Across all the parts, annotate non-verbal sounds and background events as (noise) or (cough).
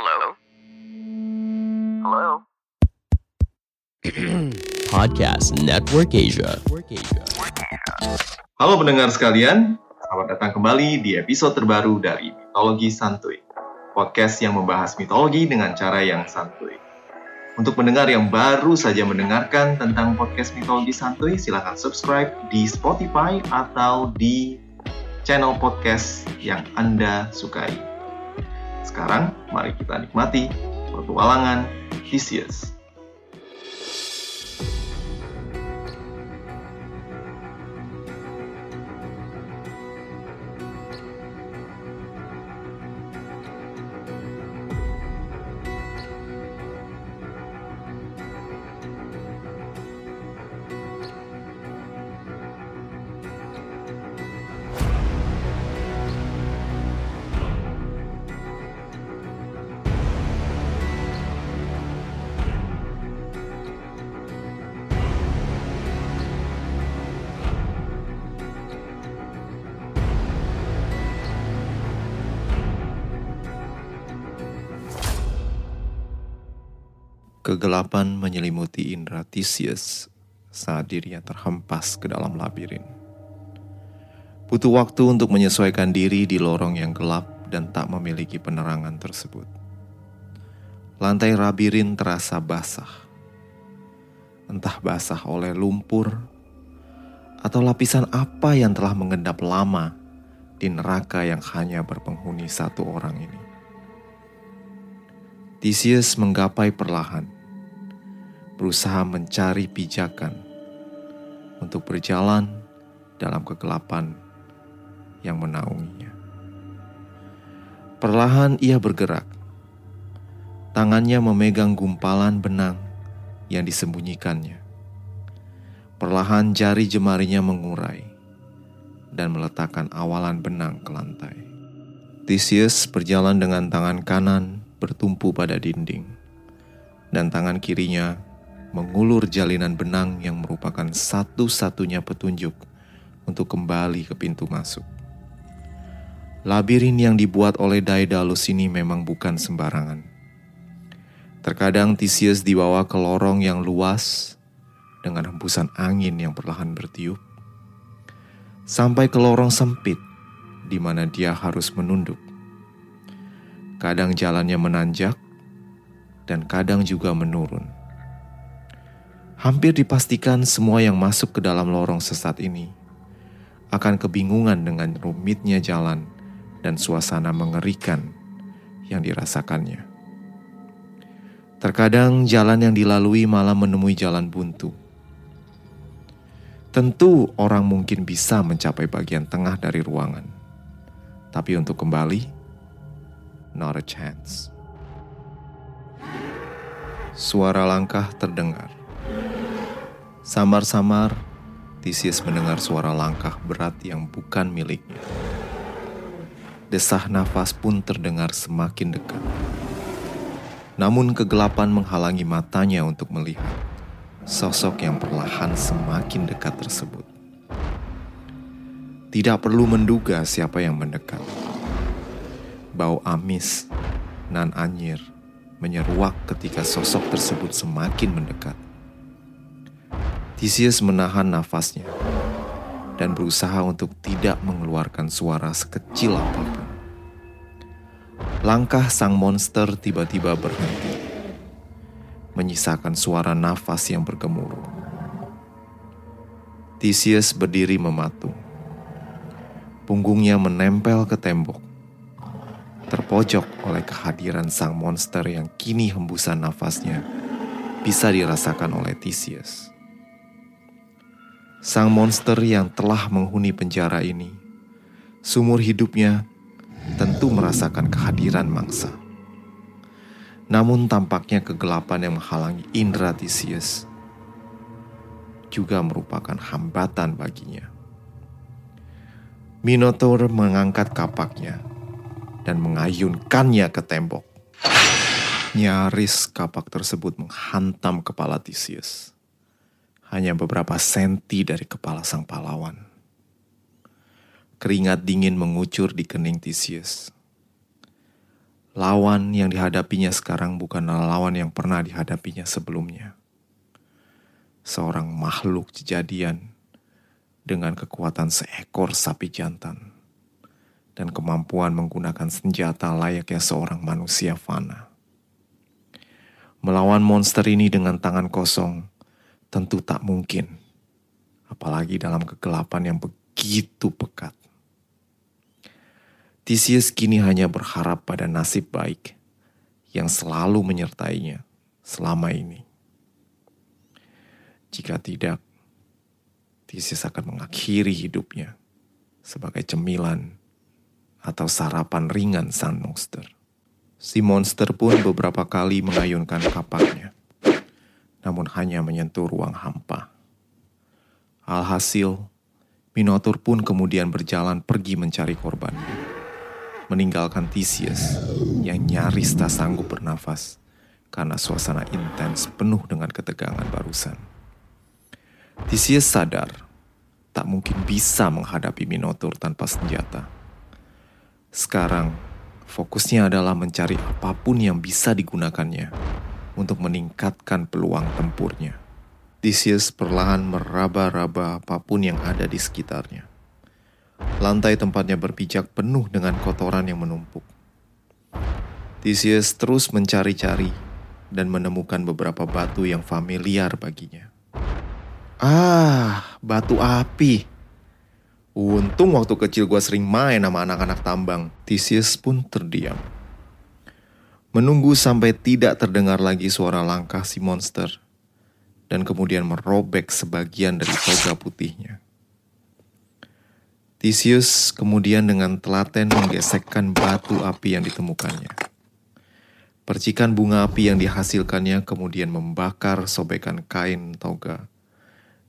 Hello? Hello? (clears throat) Podcast Network Asia. Halo pendengar sekalian, selamat datang kembali di episode terbaru dari Mitologi Santuy, podcast yang membahas mitologi dengan cara yang santuy. Untuk pendengar yang baru saja mendengarkan tentang podcast Mitologi Santuy, silahkan subscribe di Spotify atau di channel podcast yang Anda sukai. Sekarang, mari kita nikmati petualangan Theseus. Kegelapan menyelimuti indra Theseus saat dirinya terhempas ke dalam labirin. Butuh waktu untuk menyesuaikan diri di lorong yang gelap dan tak memiliki penerangan tersebut. Lantai labirin terasa basah. Entah basah oleh lumpur atau lapisan apa yang telah mengendap lama di neraka yang hanya berpenghuni satu orang ini. Theseus menggapai perlahan, berusaha mencari pijakan untuk berjalan dalam kegelapan yang menaunginya. Perlahan ia bergerak, tangannya memegang gumpalan benang yang disembunyikannya. Perlahan jari jemarinya mengurai dan meletakkan awalan benang ke lantai. Theseus berjalan dengan tangan kanan bertumpu pada dinding, dan tangan kirinya mengulur jalinan benang yang merupakan satu-satunya petunjuk untuk kembali ke pintu masuk. Labirin yang dibuat oleh Daedalus ini memang bukan sembarangan. Terkadang Theseus dibawa ke lorong yang luas dengan hembusan angin yang perlahan bertiup, sampai ke lorong sempit di mana dia harus menunduk. Kadang jalannya menanjak, dan kadang juga menurun. Hampir dipastikan semua yang masuk ke dalam lorong sesat ini akan kebingungan dengan rumitnya jalan dan suasana mengerikan yang dirasakannya. Terkadang jalan yang dilalui malah menemui jalan buntu. Tentu orang mungkin bisa mencapai bagian tengah dari ruangan. Tapi untuk kembali, not a chance. Suara langkah terdengar. Samar-samar, Theseus mendengar suara langkah berat yang bukan miliknya. Desah nafas pun terdengar semakin dekat. Namun kegelapan menghalangi matanya untuk melihat sosok yang perlahan semakin dekat tersebut. Tidak perlu menduga siapa yang mendekat bau amis, nan anyir, menyeruak ketika sosok tersebut semakin mendekat. Theseus menahan nafasnya dan berusaha untuk tidak mengeluarkan suara sekecil apa pun. Langkah sang monster tiba-tiba berhenti, menyisakan suara nafas yang bergemuruh. Theseus berdiri mematung. Punggungnya menempel ke tembok terpojok oleh kehadiran sang monster yang kini hembusan nafasnya bisa dirasakan oleh Theseus. Sang monster yang telah menghuni penjara ini, sumur hidupnya tentu merasakan kehadiran mangsa. Namun tampaknya kegelapan yang menghalangi indera Theseus juga merupakan hambatan baginya. Minotaur mengangkat kapaknya dan mengayunkannya ke tembok. Nyaris kapak tersebut menghantam kepala Theseus. Hanya beberapa senti dari kepala sang pahlawan. Keringat dingin mengucur di kening Theseus. Lawan yang dihadapinya sekarang bukanlah lawan yang pernah dihadapinya sebelumnya. Seorang makhluk kejadian dengan kekuatan seekor sapi jantan dan kemampuan menggunakan senjata layaknya seorang manusia fana. Melawan monster ini dengan tangan kosong tentu tak mungkin, apalagi dalam kegelapan yang begitu pekat. Theseus kini hanya berharap pada nasib baik yang selalu menyertainya selama ini. Jika tidak, Theseus akan mengakhiri hidupnya sebagai cemilan atau sarapan ringan sang monster. Si monster pun beberapa kali mengayunkan kapaknya, namun hanya menyentuh ruang hampa. Alhasil, Minotaur pun kemudian berjalan pergi mencari korbannya meninggalkan Theseus yang nyaris tak sanggup bernafas karena suasana intens penuh dengan ketegangan barusan. Theseus sadar tak mungkin bisa menghadapi Minotaur tanpa senjata. Sekarang, fokusnya adalah mencari apa pun yang bisa digunakannya untuk meningkatkan peluang tempurnya. Theseus perlahan meraba-raba apa pun yang ada di sekitarnya. Lantai tempatnya berpijak penuh dengan kotoran yang menumpuk. Theseus terus mencari-cari dan menemukan beberapa batu yang familiar baginya. Ah, batu api. Untung waktu kecil gue sering main sama anak-anak tambang. Theseus pun terdiam. Menunggu sampai tidak terdengar lagi suara langkah si monster. Dan kemudian merobek sebagian dari toga putihnya. Theseus kemudian dengan telaten menggesekkan batu api yang ditemukannya. Percikan bunga api yang dihasilkannya kemudian membakar sobekan kain toga.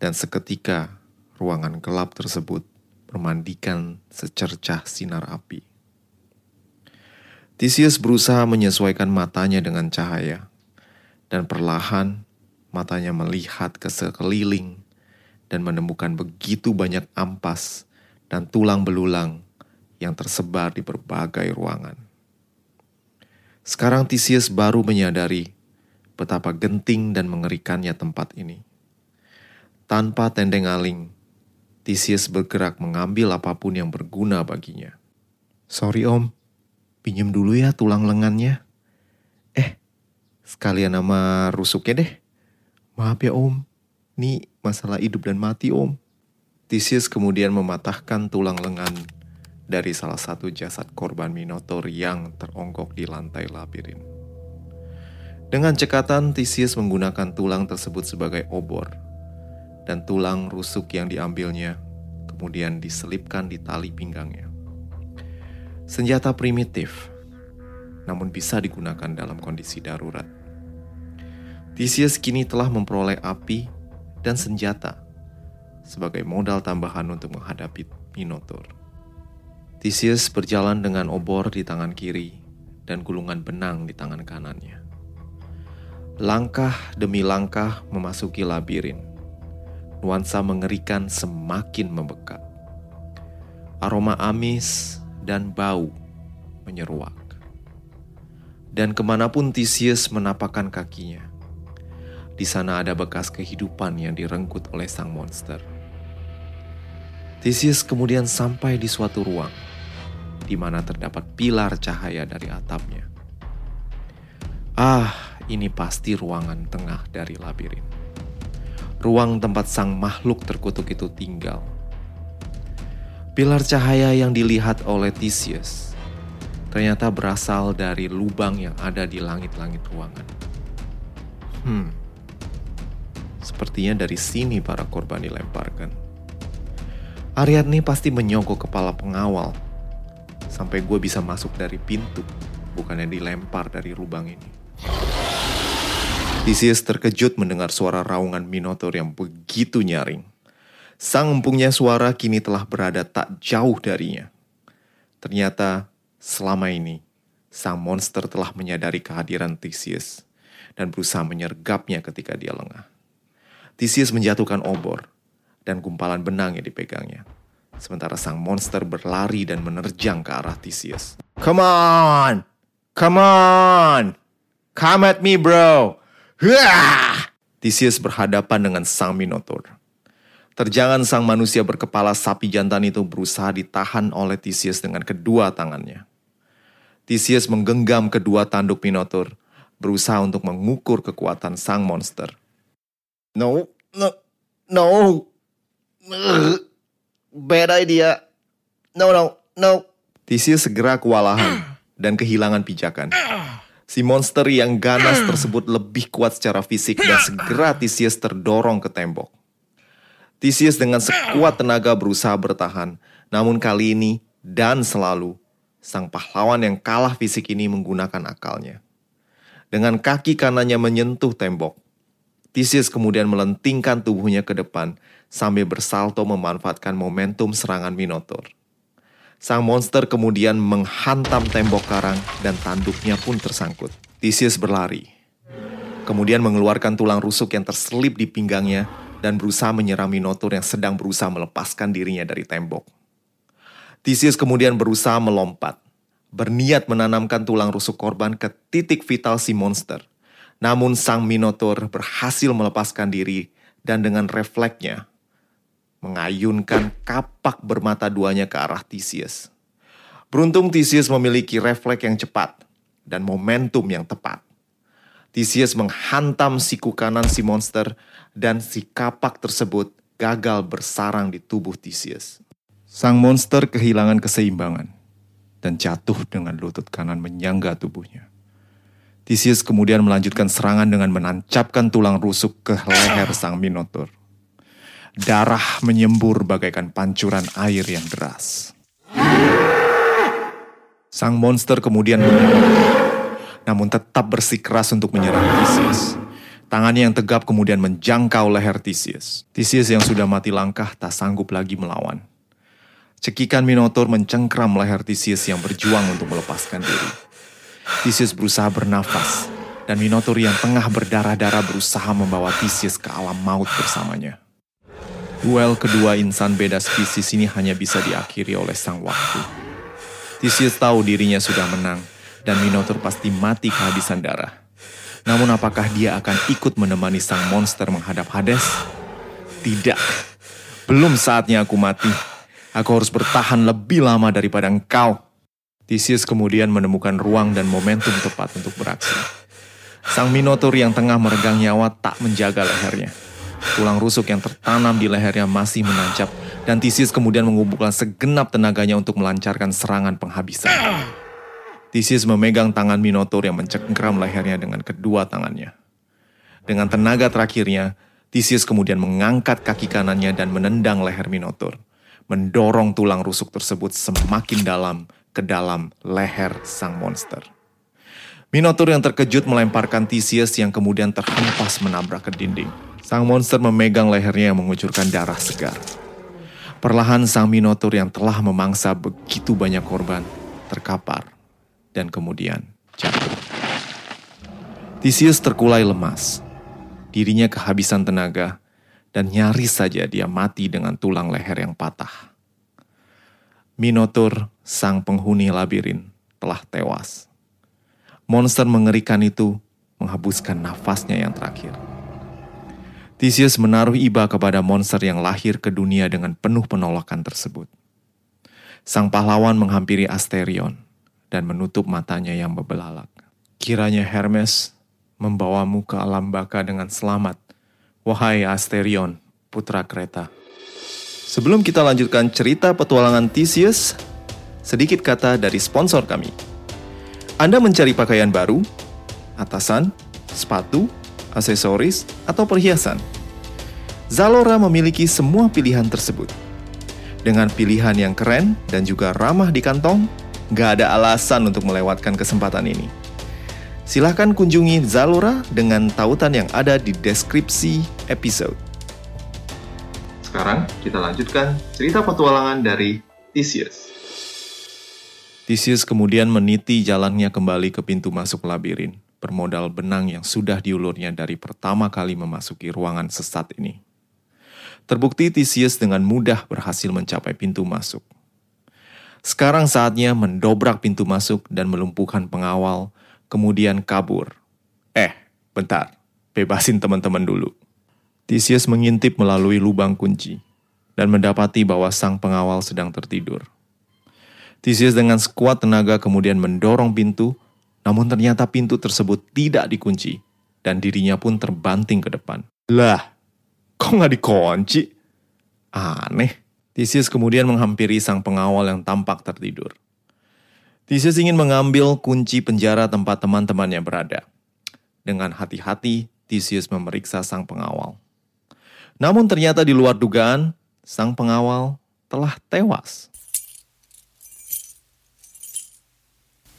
Dan seketika ruangan gelap tersebut bermandikan secercah sinar api. Theseus berusaha menyesuaikan matanya dengan cahaya. Dan perlahan matanya melihat ke sekeliling dan menemukan begitu banyak ampas dan tulang belulang yang tersebar di berbagai ruangan. Sekarang Theseus baru menyadari betapa genting dan mengerikannya tempat ini. Tanpa tendeng aling, Theseus bergerak mengambil apa pun yang berguna baginya. Sorry om, pinjem dulu ya tulang lengannya. Eh, sekalian nama rusuknya deh. Maaf ya om, ini masalah hidup dan mati om. Theseus kemudian mematahkan tulang lengan dari salah satu jasad korban Minotaur yang teronggok di lantai labirin. Dengan cekatan, Theseus menggunakan tulang tersebut sebagai obor, dan tulang rusuk yang diambilnya kemudian diselipkan di tali pinggangnya. Senjata primitif, namun bisa digunakan dalam kondisi darurat. Theseus kini telah memperoleh api dan senjata sebagai modal tambahan untuk menghadapi Minotaur. Theseus berjalan dengan obor di tangan kiri dan gulungan benang di tangan kanannya. Langkah demi langkah memasuki labirin. Nuansa mengerikan semakin membekat. Aroma amis dan bau menyeruak. Dan ke mana pun Theseus menapakkan kakinya, di sana ada bekas kehidupan yang direnggut oleh sang monster. Theseus kemudian sampai di suatu ruang di mana terdapat pilar cahaya dari atapnya. Ah, ini pasti ruangan tengah dari labirin. Ruang tempat sang makhluk terkutuk itu tinggal. Pilar cahaya yang dilihat oleh Theseus ternyata berasal dari lubang yang ada di langit-langit ruangan. Hmm, sepertinya dari sini para korban dilemparkan. Ariadne pasti menyogok kepala pengawal sampai gue bisa masuk dari pintu, bukannya dilempar dari lubang ini. Theseus terkejut mendengar suara raungan Minotaur yang begitu nyaring. Sang empunya suara kini telah berada tak jauh darinya. Ternyata selama ini, sang monster telah menyadari kehadiran Theseus dan berusaha menyergapnya ketika dia lengah. Theseus menjatuhkan obor, dan gumpalan benang yang dipegangnya. Sementara sang monster berlari dan menerjang ke arah Theseus. Come on! Come on! Come at me, bro! Theseus berhadapan dengan sang Minotaur. Terjangan sang manusia berkepala sapi jantan itu berusaha ditahan oleh Theseus dengan kedua tangannya. Theseus menggenggam kedua tanduk Minotaur, berusaha untuk mengukur kekuatan sang monster. No, no, no. Bad idea. No, no, no. Theseus segera kewalahan dan kehilangan pijakan. Si monster yang ganas tersebut lebih kuat secara fisik dan segera Theseus terdorong ke tembok. Theseus dengan sekuat tenaga berusaha bertahan, namun kali ini dan selalu, sang pahlawan yang kalah fisik ini menggunakan akalnya. Dengan kaki kanannya menyentuh tembok, Theseus kemudian melentingkan tubuhnya ke depan sambil bersalto memanfaatkan momentum serangan Minotaur. Sang monster kemudian menghantam tembok karang dan tanduknya pun tersangkut. Theseus berlari, kemudian mengeluarkan tulang rusuk yang terselip di pinggangnya dan berusaha menyerang Minotaur yang sedang berusaha melepaskan dirinya dari tembok. Theseus kemudian berusaha melompat, berniat menanamkan tulang rusuk korban ke titik vital si monster. Namun sang Minotaur berhasil melepaskan diri dan dengan refleksnya mengayunkan kapak bermata duanya ke arah Theseus. Beruntung Theseus memiliki refleks yang cepat dan momentum yang tepat. Theseus menghantam siku kanan si monster dan si kapak tersebut gagal bersarang di tubuh Theseus. Sang monster kehilangan keseimbangan dan jatuh dengan lutut kanan menyangga tubuhnya. Theseus kemudian melanjutkan serangan dengan menancapkan tulang rusuk ke leher sang Minotaur. Darah menyembur bagaikan pancuran air yang deras. Sang monster kemudian menguat namun tetap bersikeras untuk menyerang Theseus. Tangannya yang tegap kemudian menjangkau leher Theseus. Theseus yang sudah mati langkah tak sanggup lagi melawan. Cekikan Minotaur mencengkram leher Theseus yang berjuang untuk melepaskan diri. Theseus berusaha bernafas, dan Minotaur yang tengah berdarah-darah berusaha membawa Theseus ke alam maut bersamanya. Duel kedua insan beda spesies ini hanya bisa diakhiri oleh sang waktu. Theseus tahu dirinya sudah menang, dan Minotaur pasti mati kehabisan darah. Namun apakah dia akan ikut menemani sang monster menghadap Hades? Tidak. Belum saatnya aku mati. Aku harus bertahan lebih lama daripada engkau. Theseus kemudian menemukan ruang dan momentum tepat untuk beraksi. Sang Minotaur yang tengah meregang nyawa tak menjaga lehernya. Tulang rusuk yang tertanam di lehernya masih menancap dan Theseus kemudian mengumpulkan segenap tenaganya untuk melancarkan serangan penghabisan. Theseus memegang tangan Minotaur yang mencengkram lehernya dengan kedua tangannya. Dengan tenaga terakhirnya, Theseus kemudian mengangkat kaki kanannya dan menendang leher Minotaur, mendorong tulang rusuk tersebut semakin dalam ke dalam leher sang monster. Minotaur yang terkejut melemparkan Theseus yang kemudian terhempas menabrak ke dinding. Sang monster memegang lehernya yang mengucurkan darah segar. Perlahan sang Minotaur yang telah memangsa begitu banyak korban terkapar dan kemudian jatuh. Theseus terkulai lemas. Dirinya kehabisan tenaga dan nyaris saja dia mati dengan tulang leher yang patah. Minotaur, sang penghuni labirin, telah tewas. Monster mengerikan itu menghabiskan nafasnya yang terakhir. Theseus menaruh iba kepada monster yang lahir ke dunia dengan penuh penolakan tersebut. Sang pahlawan menghampiri Asterion dan menutup matanya yang berbelalak. Kiranya Hermes membawamu ke alam baka dengan selamat, wahai Asterion, putra kereta. Sebelum kita lanjutkan cerita petualangan Theseus, sedikit kata dari sponsor kami. Anda mencari pakaian baru, atasan, sepatu, aksesoris, atau perhiasan. Zalora memiliki semua pilihan tersebut. Dengan pilihan yang keren dan juga ramah di kantong, Gak ada alasan untuk melewatkan kesempatan ini. Silahkan kunjungi Zalora dengan tautan yang ada di deskripsi episode. Sekarang kita lanjutkan cerita petualangan dari Theseus. Theseus kemudian meniti jalannya kembali ke pintu masuk labirin, bermodal benang yang sudah diulurnya dari pertama kali memasuki ruangan sesat ini. Terbukti Theseus dengan mudah berhasil mencapai pintu masuk. Sekarang saatnya mendobrak pintu masuk dan melumpuhkan pengawal, kemudian kabur. Eh, bentar, bebasin teman-teman dulu. Theseus mengintip melalui lubang kunci dan mendapati bahwa sang pengawal sedang tertidur. Theseus dengan sekuat tenaga kemudian mendorong pintu, namun ternyata pintu tersebut tidak dikunci dan dirinya pun terbanting ke depan. Lah, kok nggak dikunci? Aneh. Theseus kemudian menghampiri sang pengawal yang tampak tertidur. Theseus ingin mengambil kunci penjara tempat teman-temannya berada. Dengan hati-hati, Theseus memeriksa sang pengawal. Namun ternyata di luar dugaan, sang pengawal telah tewas.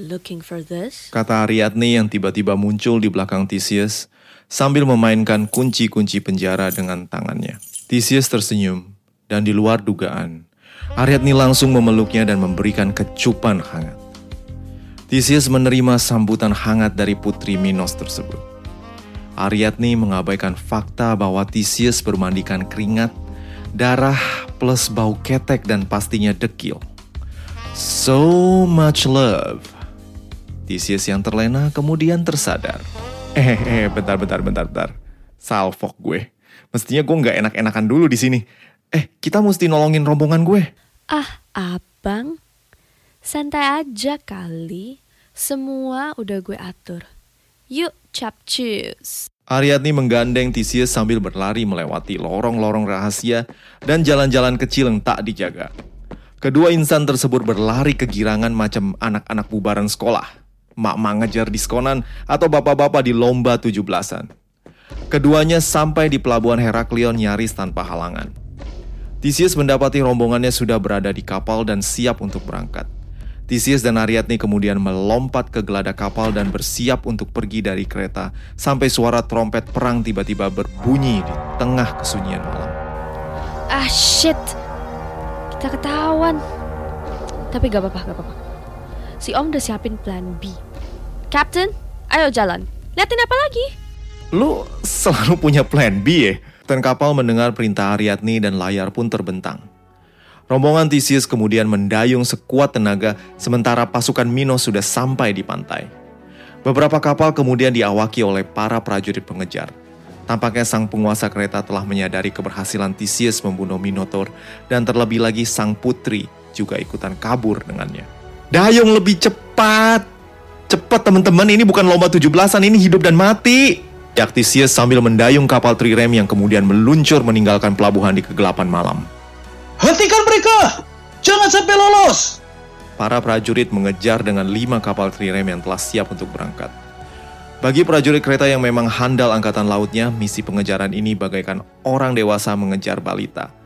Looking for this? Kata Ariadne yang tiba-tiba muncul di belakang Theseus sambil memainkan kunci-kunci penjara dengan tangannya. Theseus tersenyum dan di luar dugaan, Ariadne langsung memeluknya dan memberikan kecupan hangat. Theseus menerima sambutan hangat dari putri Minos tersebut. Ariadne mengabaikan fakta bahwa Theseus bermandikan keringat, darah, plus bau ketek dan pastinya dekil. So much love. Theseus yang terlena kemudian tersadar. Eh, eh, bentar, bentar, bentar, bentar. Salfok gue. Mestinya gue nggak enak-enakan dulu di sini. Eh, kita mesti nolongin rombongan gue. Ah, abang. Santai aja kali. Semua udah gue atur. Yuk, capcus. Ariadne menggandeng Theseus sambil berlari melewati lorong-lorong rahasia dan jalan-jalan kecil yang tak dijaga. Kedua insan tersebut berlari kegirangan macam anak-anak bubaran sekolah. Mak-mak ngejar diskonan atau bapak-bapak di lomba tujuh belasan. Keduanya sampai di pelabuhan Heraklion nyaris tanpa halangan. Theseus mendapati rombongannya sudah berada di kapal dan siap untuk berangkat. Theseus dan Ariadne kemudian melompat ke geladak kapal dan bersiap untuk pergi dari kereta sampai suara trompet perang tiba-tiba berbunyi di tengah kesunyian malam. Ah, shit. Kita ketahuan. Tapi gak apa-apa, gak apa-apa. Si Om udah siapin plan B. Captain, ayo jalan. Liatin apa lagi? Lu selalu punya plan B ya? Kapten kapal mendengar perintah Ariadne dan layar pun terbentang. Rombongan Theseus kemudian mendayung sekuat tenaga sementara pasukan Minos sudah sampai di pantai. Beberapa kapal kemudian diawaki oleh para prajurit pengejar. Tampaknya sang penguasa kereta telah menyadari keberhasilan Theseus membunuh Minotaur dan terlebih lagi sang putri juga ikutan kabur dengannya. Dayung lebih cepat! Cepat teman-teman, ini bukan lomba 17-an, ini hidup dan mati! Theseus sambil mendayung kapal trirem yang kemudian meluncur meninggalkan pelabuhan di kegelapan malam. Hentikan mereka! Jangan sampai lolos! Para prajurit mengejar dengan lima kapal trirem yang telah siap untuk berangkat. Bagi prajurit kereta yang memang handal angkatan lautnya, misi pengejaran ini bagaikan orang dewasa mengejar balita.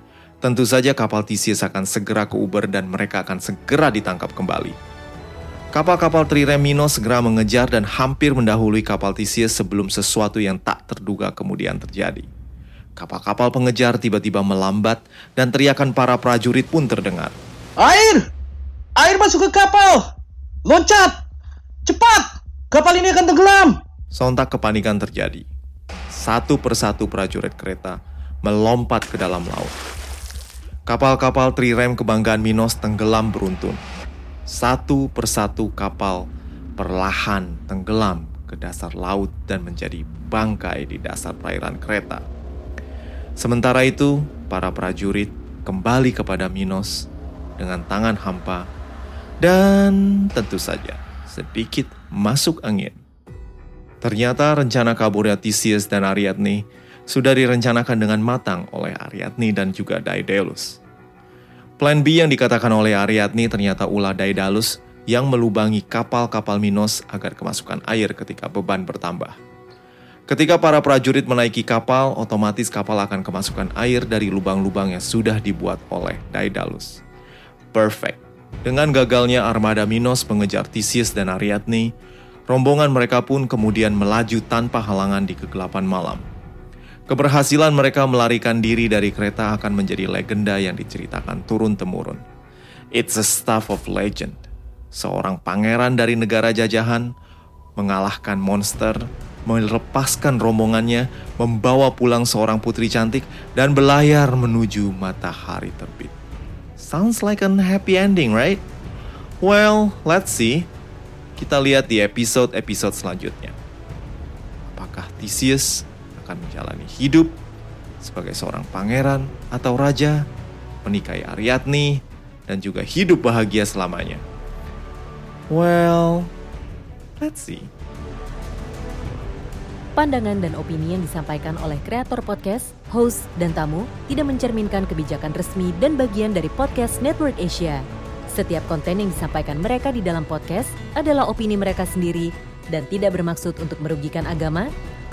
Tentu saja kapal Theseus akan segera ke Uber dan mereka akan segera ditangkap kembali. Kapal-kapal trirem Minos segera mengejar dan hampir mendahului kapal Theseus sebelum sesuatu yang tak terduga kemudian terjadi. Kapal-kapal pengejar tiba-tiba melambat dan teriakan para prajurit pun terdengar. Air! Air masuk ke kapal! Loncat! Cepat! Kapal ini akan tenggelam! Sontak kepanikan terjadi. Satu persatu prajurit kereta melompat ke dalam laut. Kapal-kapal trirem kebanggaan Minos tenggelam beruntun satu persatu kapal perlahan tenggelam ke dasar laut dan menjadi bangkai di dasar perairan kereta. Sementara itu, para prajurit kembali kepada Minos dengan tangan hampa dan tentu saja sedikit masuk angin. Ternyata rencana kaburnya Theseus dan Ariadne sudah direncanakan dengan matang oleh Ariadne dan juga Daedalus. Plan B yang dikatakan oleh Ariadne ternyata ulah Daedalus yang melubangi kapal-kapal Minos agar kemasukan air ketika beban bertambah. Ketika para prajurit menaiki kapal, otomatis kapal akan kemasukan air dari lubang-lubang yang sudah dibuat oleh Daedalus. Perfect. Dengan gagalnya armada Minos mengejar Theseus dan Ariadne, rombongan mereka pun kemudian melaju tanpa halangan di kegelapan malam. Keberhasilan mereka melarikan diri dari kereta akan menjadi legenda yang diceritakan turun-temurun. It's a stuff of legend. Seorang pangeran dari negara jajahan mengalahkan monster, melepaskan rombongannya, membawa pulang seorang putri cantik, dan berlayar menuju matahari terbit. Sounds like a happy ending, right? Well, let's see. Kita lihat di episode-episode selanjutnya. Apakah Theseus akan menjalani hidup sebagai seorang pangeran atau raja, menikahi Ariadne, dan juga hidup bahagia selamanya? Well, let's see. Pandangan dan opini yang disampaikan oleh kreator podcast, host, dan tamu tidak mencerminkan kebijakan resmi dan bagian dari podcast Network Asia. Setiap konten yang disampaikan mereka di dalam podcast adalah opini mereka sendiri dan tidak bermaksud untuk merugikan agama,